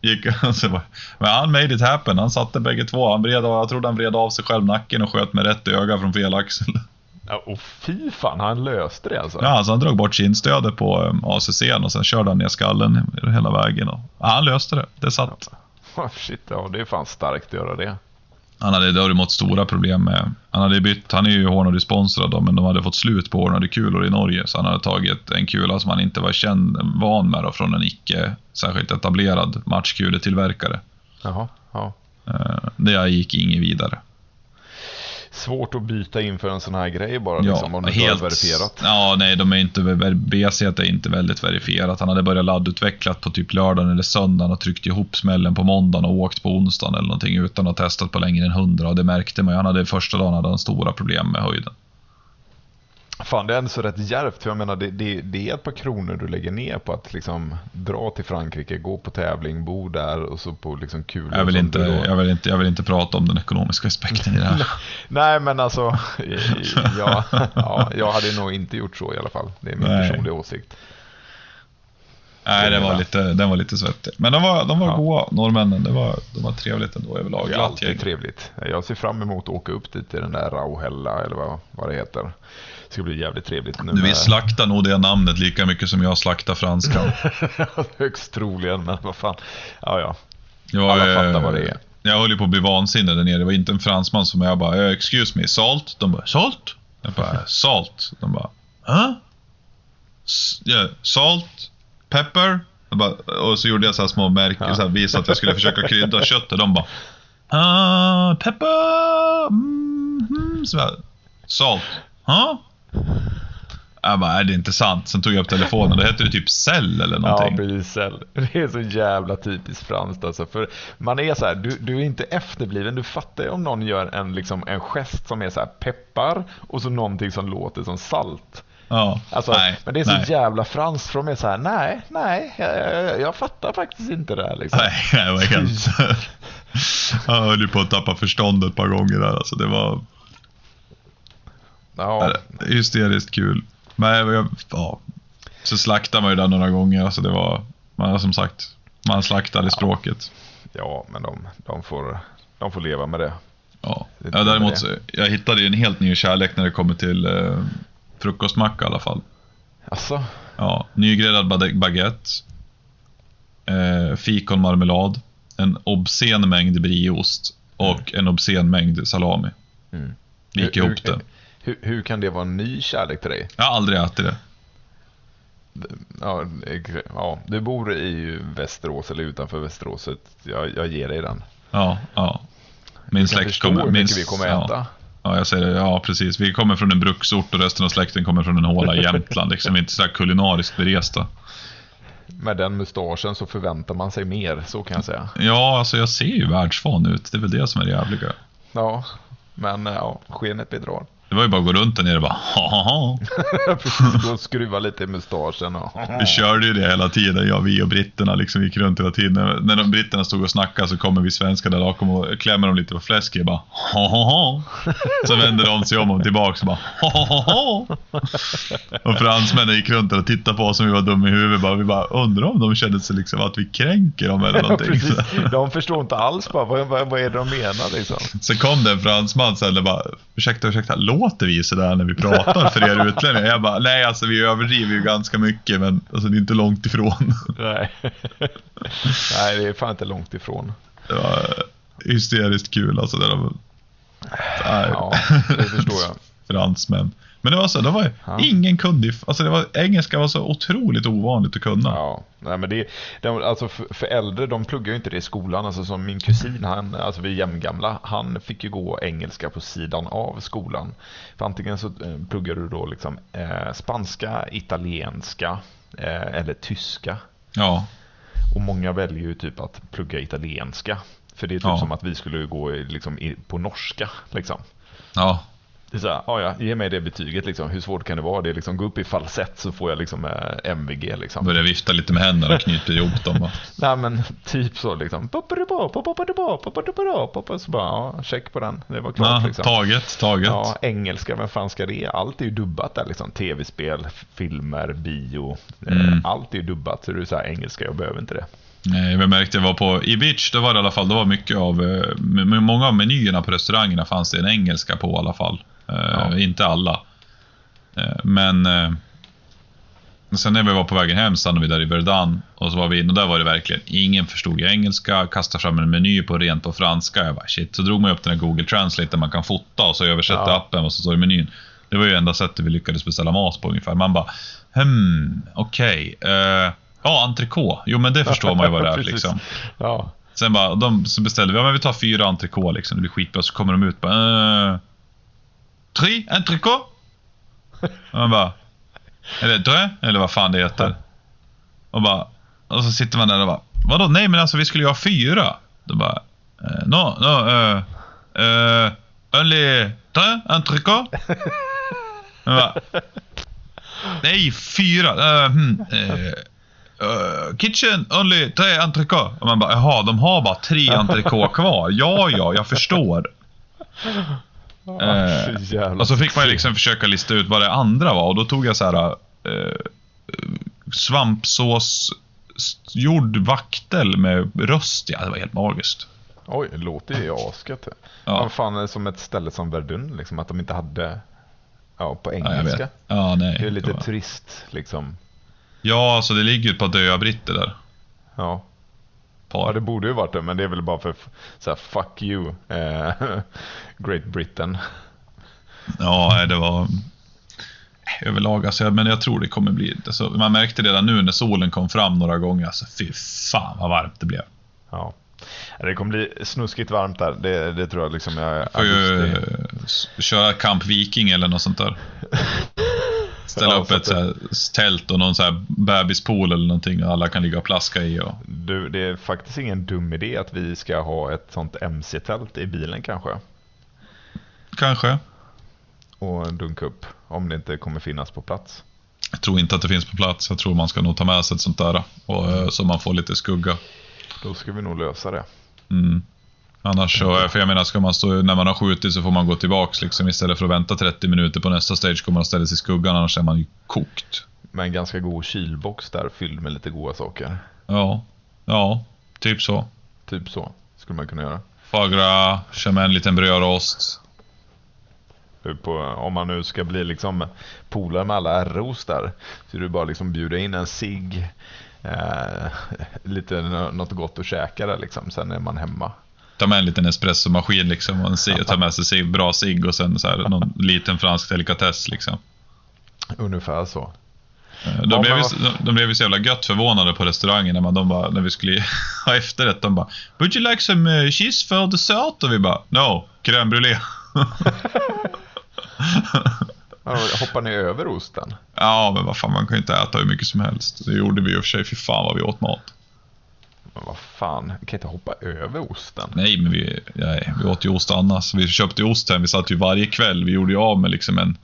gick. Så bara, men han made it happen. Han satte bägge två. Han vred, jag trodde han vred av sig själv nacken och sköt med rätt öga från fel axel. ja och fy fan, han löste det alltså. Ja, så han drog bort kindstödet på um, ACCn och sen körde han ner skallen hela vägen. Och, ja, han löste det. Det satt. Oh, shit, ja, det är fan starkt att göra det. Han hade däremot stora problem med... Han hade bytt, han är ju Hornady-sponsrad då, men de hade fått slut på Hornady-kulor i Norge. Så han hade tagit en kula som han inte var känd, van med då, från en icke särskilt etablerad matchkuletillverkare. Jaha, ja. Eh, Det gick inget vidare. Svårt att byta in för en sån här grej bara liksom, om det inte är verifierat. Ja, nej, de är inte, BC är inte väldigt verifierat. Han hade börjat laddutvecklat på typ lördagen eller söndagen och tryckt ihop smällen på måndagen och åkt på onsdagen eller någonting utan att ha testat på längre än 100 och det märkte man ju. Han hade första dagen hade han stora problem med höjden. Fan, det är ändå så rätt djärvt. För jag menar, det, det, det är ett par kronor du lägger ner på att liksom dra till Frankrike, gå på tävling, bo där och så på liksom kulor. Jag vill, inte, då- jag, vill inte, jag vill inte prata om den ekonomiska aspekten i det här. Nej, men alltså, ja, ja, jag hade nog inte gjort så i alla fall. Det är min Nej. personliga åsikt. Nej, den var lite, den var lite svettig. Men de var, de var Ja. goa, norrmännen. Det var, de var trevligt ändå överlag. Det är Glatt alltid gäng. trevligt. Jag ser fram emot att åka upp dit till den där Rauhella eller vad, vad det heter. Det ska bli jävligt trevligt nu. Du, vi med- slaktar nog det namnet lika mycket som jag slaktar franskan. Högst troligen, men vad fan. Ja, ja. Jag, Alla fattar eh, vad det är. Jag höll ju på att bli vansinnig där nere. Det var inte en fransman som jag bara eh, “Excuse me, salt?” De bara “Salt?” Jag bara “Salt?” De bara? S- ja, “Salt? Pepper?” bara, Och så gjorde jag så här små märken, Ja. så här, visade att jag skulle försöka krydda köttet. De bara ah, “Pepper? Mm, mm. så bara, “Salt? Huh?” Jag bara “Är det inte sant?” Sen tog jag upp telefonen. Då hette det typ Cell eller Ja, någonting. precis. Det är så jävla typiskt franskt alltså. För man är så här, du, du är inte efterbliven. Du fattar ju om någon gör en, liksom, en gest som är så här peppar och så någonting som låter som salt. Ja, Alltså, nej, men det är så nej. jävla franskt för de är så här, nej, nej, jag, jag, jag fattar faktiskt inte det här liksom. Nej, var helt... Jag höll ju på att tappa förståndet ett par gånger där. Alltså, det var Ja, hysteriskt kul. Men jag, ja. Så slaktade man ju där några gånger. Alltså, det var, man, som sagt, man slaktade språket. ja men de, de, får, de får leva med det. Ja. Ja, däremot, jag hittade ju en helt ny kärlek när det kommer till eh, frukostmacka i alla fall. Alltså, Ja, nygräddad baguette. Eh, fikonmarmelad. En obscen mängd brieost. Och en obscen mängd salami. Mm. Gick hur, ihop det. Hur, hur kan det vara en ny kärlek till dig? Jag har aldrig ätit det. Ja, ja, du bor i Västerås eller utanför Västerås. så Jag, jag ger dig den. Ja, ja. Min Du kan släkt förstå kommer... Min, vi kommer äta. Ja, jag säger det. Ja, precis. Vi kommer från en bruksort och resten av släkten kommer från en håla i Jämtland. Liksom. Vi är inte så här kulinariskt beresta. Med den mustaschen så förväntar man sig mer, så kan jag säga. Ja, alltså jag ser ju världsvan ut. Det är väl det som är det jävliga. Ja, men ja, skenet bedrar. Det var ju bara att gå runt där nere och bara ha ha ha. Precis, och skruva lite i mustaschen och... Vi körde ju det hela tiden, jag, vi och britterna liksom gick runt hela tiden. När, när de britterna stod och snackade så kommer vi svenskar där bakom och klämmer dem lite på fläsket och bara ha ha ha. Så vände de sig om och tillbaka och bara ha ha ha. Och fransmännen gick runt där och tittade på oss som vi var dumma i huvudet. Bara, vi bara undrar om de kände sig liksom att vi kränker dem eller någonting. precis. De förstår inte alls bara, vad, vad, vad är det de menar liksom. Sen kom det en fransman sen och bara Ursäkta, ursäkta, låter vi sådär när vi pratar för er utlänningar? Jag bara, nej alltså vi överdriver ju ganska mycket men alltså, det är inte långt ifrån. Nej. Nej, det är fan inte långt ifrån. Det var hysteriskt kul alltså. Det var, nej, Ja, det förstår jag. Fransmän. Men det var så, det var Ja. ingen kunde alltså det var, engelska var så otroligt ovanligt att kunna. Ja, nej men det, de, alltså för, för äldre, de pluggar ju inte det i skolan. Alltså som min kusin, han, alltså vi är jämngamla, han fick ju gå engelska på sidan av skolan. För antingen så eh, pluggar du då liksom eh, spanska, italienska eh, eller tyska. Ja, Och många väljer ju typ att plugga italienska. För det är typ Ja. som att vi skulle gå liksom, på norska. Liksom. ja, Det är så här, "Ja, ja, ge mig det betyget liksom. Hur svårt kan det vara? Det är liksom, gå upp i falsett så får jag liksom eh, MVG liksom. började vifta lite med händerna och knyta ihop dem. bara. Nej men typ så liksom. Så bara, ja, check på den. Det var klart Ja, liksom. taget, taget. Ja, engelska, vem fan ska det? Allt är ju dubbat där liksom. Tv-spel, filmer, bio. eh, Mm. Allt är ju dubbat. Så det är så här, engelska, jag behöver inte det. Nej, jag märkte jag var på, i Beach, då var det i alla fall, det var mycket av, eh, många av menyerna på restaurangerna fanns det en engelska på i alla fall. Eh, Ja. Inte alla. Eh, men eh, sen när vi var på vägen hem stannade vi där i Verdun och så var vi inne och där var det verkligen, ingen förstod engelska, kastade fram en meny på rent på franska. Jag bara shit, så drog man upp den här Google Translate där man kan fota och så översätter Ja. appen och så står det menyn. Det var ju enda sättet vi lyckades beställa mat på ungefär. Man bara, hmm, okej. eh, ja, entrecote. Jo, men det förstår man ju vad det är liksom. Ja, Sen bara, de, så beställde vi, ja men vi tar fyra entrecote liksom, det blir skitbra. Så kommer de ut bara, eh, tre entrecote? Och man bara, eller deux, eller vad fan det heter. Och bara, och så sitter man där och bara, vadå, nej men alltså vi skulle ju ha fyra. Då bara, no, no, eh, eh, only deux entrecote? Man bara, nej, fyra. eh, hmm, eh, kitchen only tre entrecote. Och man bara, jaha, de har bara tre entrecote kvar. Ja, ja, jag förstår. Eh, jävla Och så fick man liksom försöka lista ut vad det andra var och då tog jag så här eh, svampsås gjord vaktel med röst. Ja, det var helt magiskt. Oj, det låter ju asgött. Ja. Ja. Fan, är det som ett ställe som Verdun, liksom, att de inte hade ja, på Ja, engelska. vet. Ja, nej. det är lite det var- turist, liksom. Ja, alltså det ligger ju ett par döda britter där. Ja. Ja, par. det borde ju varit det, men det är väl bara för så här, fuck you, eh, Great Britain. Ja, det var överlag. Alltså, men jag tror det kommer bli... Alltså, man märkte redan nu när solen kom fram några gånger. Alltså, fy fan vad varmt det blev. Ja. Det kommer bli snuskigt varmt där, det, det tror jag liksom jag Får ju köra Camp Viking eller något sånt där. Ställa upp ett här, tält och någon så här bebispool eller någonting och alla kan ligga och plaska i. Och... Du, det är faktiskt ingen dum idé att vi ska ha ett sånt MC-tält i bilen kanske. Kanske. Och dunka upp, om det inte kommer finnas på plats. Jag tror inte att det finns på plats. Jag tror man ska nog ta med sig ett sånt där. Och, eh, så man får lite skugga. Då ska vi nog lösa det. Mm. Annars så, för jag menar, ska man stå, när man har skjutit så får man gå tillbaks liksom. Istället för att vänta 30 minuter på nästa stage kommer man ställa sig i skuggan, annars är man ju kokt. Med en ganska god kylbox där fylld med lite goda saker. Ja, ja, typ så. Typ så skulle man kunna göra. Fagra, kör med en liten brödrost. På, om man nu ska bli liksom polare med alla ROs där så är det bara liksom bjuda in en cigg, eh, lite nå- något gott att käka där liksom. Sen är man hemma. Ta med en liten espressomaskin liksom och en cigg- ta med sig cigg- bra cigg och sen så här, någon liten fransk delikatess liksom. Ungefär så. Eh, Ja, De, blev, ju, de, de blev ju så jävla gött förvånade på restaurangen när, man, de bara, när vi skulle ha efterrätt. De bara Would you like some eh, cheese for dessert? Och vi bara No, crème brûlée. Ja, Hoppar ni över osten? ja, men vad fan, man kan ju inte äta hur mycket som helst. Det gjorde vi ju i och för sig. Fy fan vad vi åt mat. Men vad fan, vi kan inte hoppa över osten. Nej, men vi, nej, vi åt ju ost annars. Vi köpte ost hem. Vi satt ju varje kväll. Vi gjorde ju av med liksom en...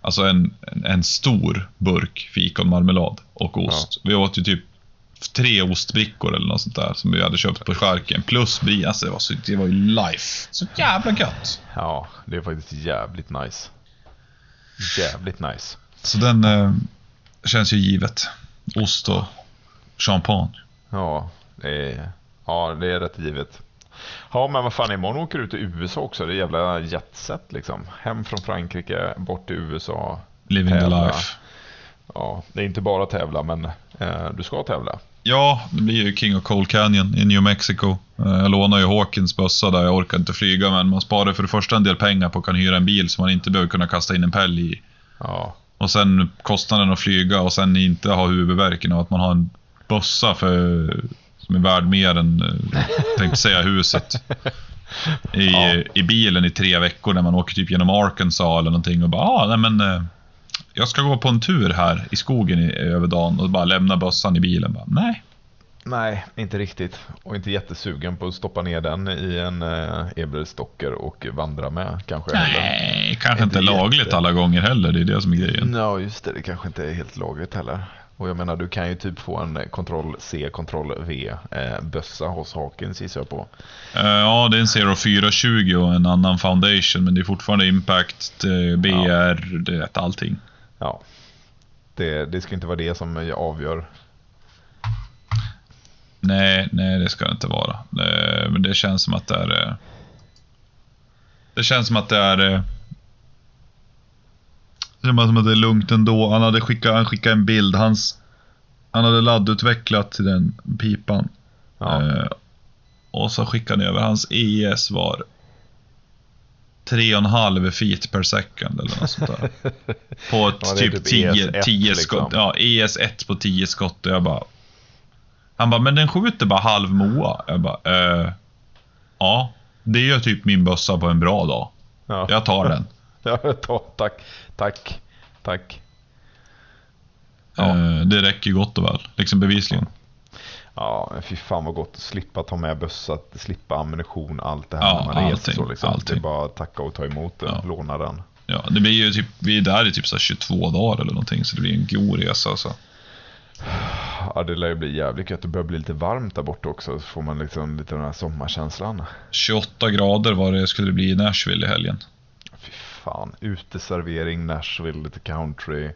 Alltså en, en, en stor burk fikonmarmelad och ost. Vi åt ju typ tre ostbrickor eller något sånt där som vi hade köpt på charken. Plus brie. Alltså det var, så, det var ju life. Så jävla gött. Ja, det är faktiskt jävligt nice. Jävligt nice. Så den eh, känns ju givet. Ost och champagne. Ja, det är, ja, det är rätt givet. Ja, men vad fan, imorgon åker du till USA också. Det är jävla jetset liksom. Hem från Frankrike, bort till USA. Living the Tävla. life. Ja, det är inte bara tävla, men eh, du ska tävla. Ja, det blir ju King of Cold Canyon i New Mexico. Eh, Jag lånar ju Hawkins bössa där, jag orkar inte flyga men man sparar för det första en del pengar på att kunna hyra en bil så man inte behöver kunna kasta in en pell i. Ja, Och sen kostnaden att flyga och sen inte ha huvudvärken av att man har en bössa för, som är värd mer än, eh, tänkte säga huset. I, Ja. I bilen i tre veckor när man åker typ genom Arkansas eller någonting och bara ah, nej men eh, jag ska gå på en tur här i skogen i, över dagen och bara lämna bössan i bilen. Bara, nej, nej, inte riktigt. Och inte jättesugen på att stoppa ner den i en eh, Eberstocker och vandra med kanske. Nej, kanske Inte inte lagligt jätte- alla gånger heller. Det är det som är grejen. Ja, just det. Det kanske inte är helt lagligt heller. Och jag menar, du kan ju typ få en kontroll C, kontroll V eh, bössa hos Hawkins gissar jag på. Eh, ja, det är en Zero 420 och en annan Foundation, men det är fortfarande Impact, eh, BR, det är allting. Ja. Det, det ska inte vara det som avgör. Nej, nej, det ska det inte vara. Eh, men det känns som att det är... eh, Det känns som att det är... Det känns som att det är lugnt ändå. Han hade skickat, han skickade en bild. Hans, han hade laddutvecklat till den pipan. Ja. Eh, och så skickade han över. Hans ES var 3,5 feet per second eller något sånt där. På ett Ja, typ typ 10, ES1 10 liksom. skott. Ja, ES1 på 10 skott. Och jag bara... Han bara, men den skjuter bara halv MOA. Jag bara, eh, Ja, det gör typ min bössa på en bra dag. Ja. Jag tar den. Ja, ta, tack, tack, tack. Ja. Eh, det räcker gott och väl. Liksom bevisligen. Ja, fy fan vad gott slippa ta med bössa, att slippa ammunition, allt det här Ja, när man reser allting, så liksom. Det är bara att tacka och ta emot den, Ja. låna den. Ja, det blir ju typ, vi är där i typ så här 22 dagar eller någonting. Så det blir en god resa alltså. Ja, det lär ju bli jävligt gött. Det börjar bli lite varmt där borta också, så får man liksom lite den här sommarkänslan. 28 grader var det skulle det bli i Nashville i helgen. Fan, uteservering, Nashville, lite country.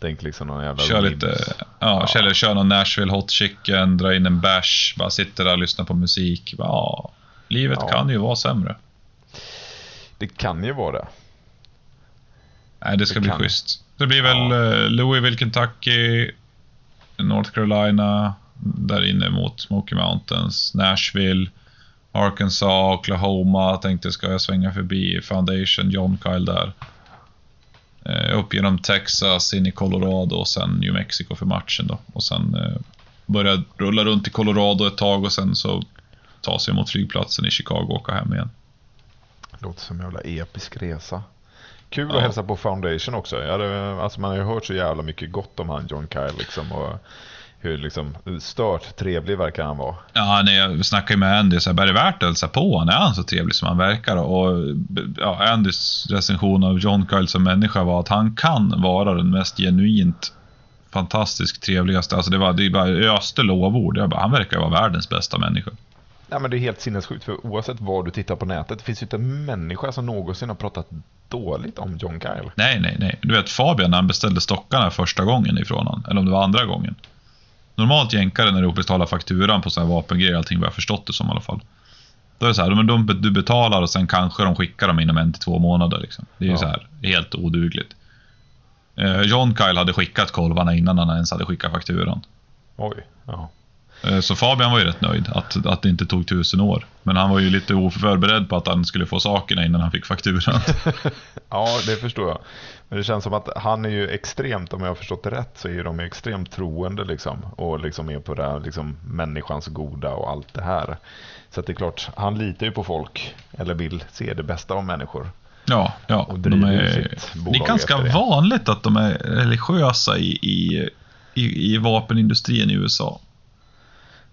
Tänk liksom någon jävla Kör ribs. lite, ja, Kör, kör någon Nashville hot chicken, dra in en bash, bara sitter där och lyssnar på musik. Ja, livet Ja. kan ju vara sämre. Det kan ju vara det. Nej, det ska Det bli kan. schysst. Det blir väl Ja. eh, Louisville, Kentucky, North Carolina, där inne mot Smoky Mountains, Nashville, Arkansas, Oklahoma. Tänkte ska jag svänga förbi Foundation, John Kyle där. Eh, upp genom Texas, in i Colorado och sen New Mexico för matchen då. Och sen eh, börja rulla runt i Colorado ett tag och sen så ta sig mot flygplatsen i Chicago och åka hem igen. Låter som en jävla episk resa. Kul Ja. att hälsa på Foundation också. Hade, alltså man har ju hört så jävla mycket gott om han John Kyle liksom. Och hur liksom stört trevlig verkar han vara. Ja, när jag snackade med Andy, så här, är det värt att hälsa på honom? Är han så trevlig som han verkar? Och ja, Andys recension av John Kyle som människa var att han kan vara den mest genuint fantastiskt trevligaste. Alltså det var, det bara öste lovord. Jag bara, han verkar vara världens bästa människa. Ja, men det är helt sinnessjukt för oavsett vad du tittar på nätet det finns ju inte en människa som någonsin har pratat dåligt om John Kyle. Nej, nej, nej. Du vet Fabian när han beställde stockarna första gången ifrån honom, eller om det var andra gången. Normalt jänkare när du betalar fakturan på så här vapengrejer, allting vad jag förstått det som i alla fall. Då är det så här, de, du betalar och sen kanske de skickar dem inom en till två månader. Liksom. Det är ju Ja. så här, helt odugligt. Eh, John Kyle hade skickat kolvarna innan han ens hade skickat fakturan. Oj, ja. Eh, Så Fabian var ju rätt nöjd att, att det inte tog tusen år. Men han var ju lite oförberedd på att han skulle få sakerna innan han fick fakturan. Ja, det förstår jag. Men det känns som att han är ju extremt, om jag har förstått det rätt, så är de ju extremt troende liksom. Och liksom är på det här liksom människans goda och allt det här. Så det är klart, han litar ju på folk, eller vill se det bästa av människor. Ja, ja. Och De är, det är ganska det. vanligt att de är religiösa i, i, i, i vapenindustrin i USA.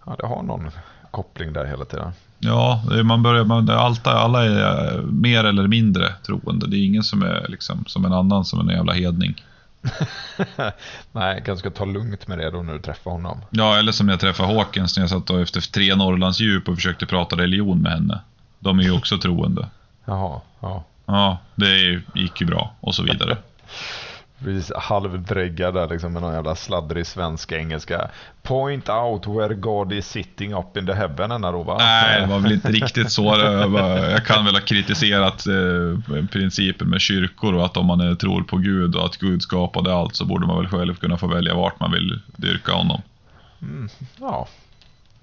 Ja, det har någon koppling där hela tiden. Ja, man börjar, man, allt, alla är eh, mer eller mindre troende. Det är ingen som är liksom, som en annan som en jävla hedning. Nej, kanske ta lugnt med det då när du träffar honom. Ja, eller som när jag träffade Hawkins när jag satt efter tre Norrlands djup och försökte prata religion med henne. De är ju också troende. Jaha, ja. Ja, det gick ju bra och så vidare. Precis halvdräggad där liksom med någon jävla sladdrig svenska engelska. Point out where God is sitting up in the heaven denna då va? Nej, det var väl inte riktigt så. Jag, kan väl ha kritiserat eh, principen med kyrkor och att om man är, tror på Gud och att Gud skapade allt så borde man väl själv kunna få välja vart man vill dyrka honom. Ja,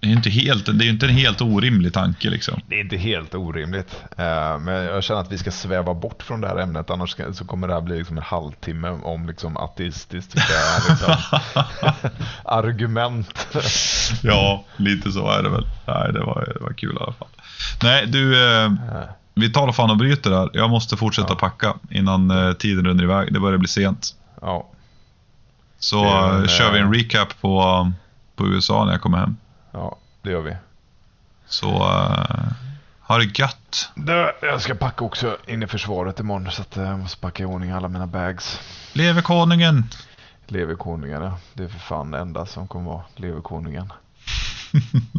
Det är ju inte, helt, det är inte en helt orimlig tanke liksom. det är inte helt orimligt. Eh, Men jag känner att vi ska sväva bort från det här ämnet annars ska- så kommer det här bli liksom en halvtimme om liksom ateistiska liksom, argument. Ja, lite så är det väl. Nej, det var, det var kul i alla fall. Nej, du, eh, vi tar fan och bryter där. Jag måste fortsätta Ja. packa innan eh, tiden rinner iväg. Det börjar bli sent. Ja, Så en, kör vi en recap på, på USA när jag kommer hem. Ja, det gör vi. Så uh, ha det gött. Du, jag ska packa också in i försvaret imorgon så att eh, jag måste packa i ordning alla mina bags. Leve konungen! Leverkonungarna, det är för fan det enda som kommer vara leverkonungen.